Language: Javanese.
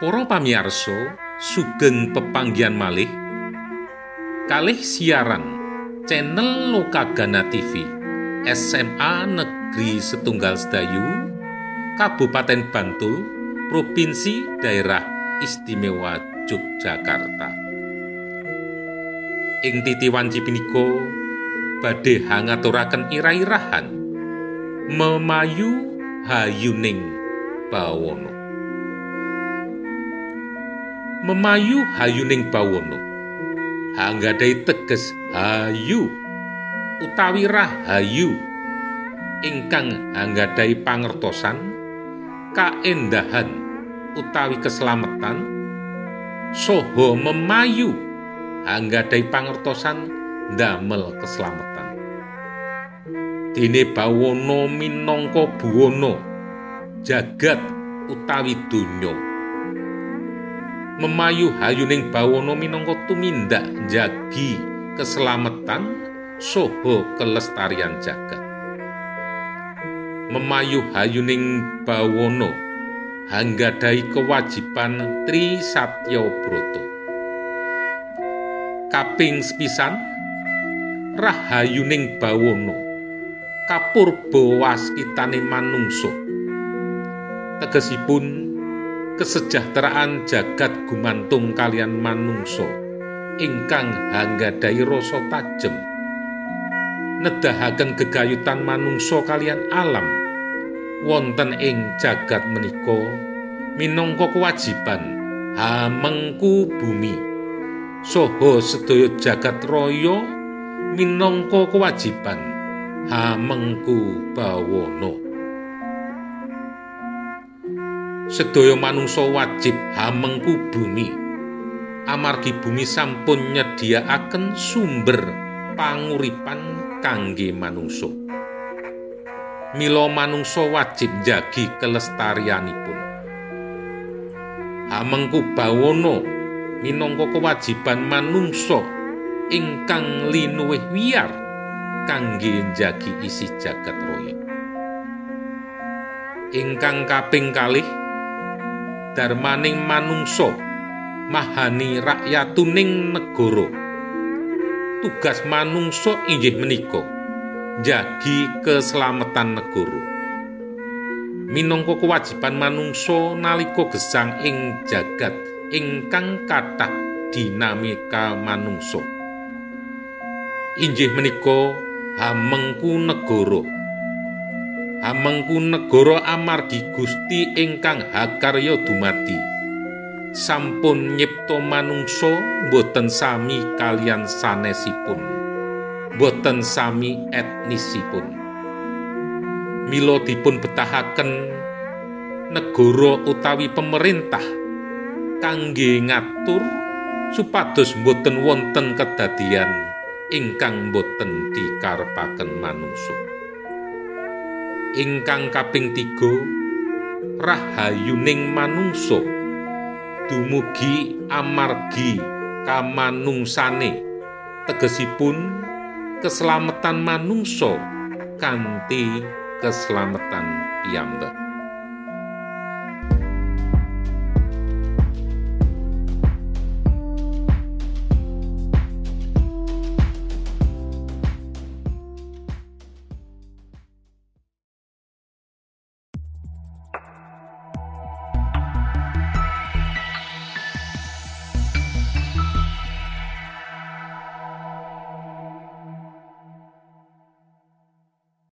Para pamirsa, sugeng pepanggihan malih kalih siaran channel Lokagana TV SMA Negeri Setunggal Sedayu Kabupaten Bantul Provinsi Daerah Istimewa Yogyakarta. Ing titiwan punika badhe hangaturaken ira-irahan memayu hayuning bawono memayu hayuning bawono hanggadai teges hayu utawi rahayu ingkang hanggadai pangertosan kaendahan utawi keselamatan. Soho memayu hanggadai pangertosan ndamel keselamatan. Dene bawono minangka buwono jagat utawi donya memayu hayuning bawono minangka tumindak jagi keselamatan soho kelestarian jagat. Memayu hayuning bawono hanggadai kewajiban Tri Satya Broto kaping sepisan rahayuning bawono kapurba waskitane manungsa. Tegesipun kesejahteraan jagat gumantung kalian manungso ingkang hanggadai rasa tajem. Nedahaken gegayutan manungso kalian alam. Wonten ing jagat menika minangka kewajiban hamengku bumi. Soho sedaya jagat raya minangka kewajiban hamengku bawono sedaya manungsa wajib hamengku bumi. Amargi bumi sampun nyediakaken sumber panguripan kangge manungsa. Mila manungsa wajib jagi kelestarianipun. Hamengku bawono minangka kewajiban manungsa ingkang linuwih wiyar kangge njagi isi jagat raya. Ingkang kaping kalih darmaning manungsa mahani rakyatuning negara. Tugas manungsa inggih menika jagi keselamatan negara. Minangka kewajiban manungsa nalika gesang ing jagat ingkang kathah dinamika manungsa. Inggih menika hamengku negara amengku negara amargi Gusti ingkang hakarya dumati sampun nyipta manungsa boten sami kalian sanesipun. Boten sami etnisipun. Mila dipun betahaken negara utawi pemerintah kangge ngatur supados boten wonten kedadian ingkang boten dikarepaken manungsa ingkang kaping tiga rahayuning manungsa. Dumugi amargi kamanungsane. Tegesipun keselamatan manungsa kanthi keselamatan piyambak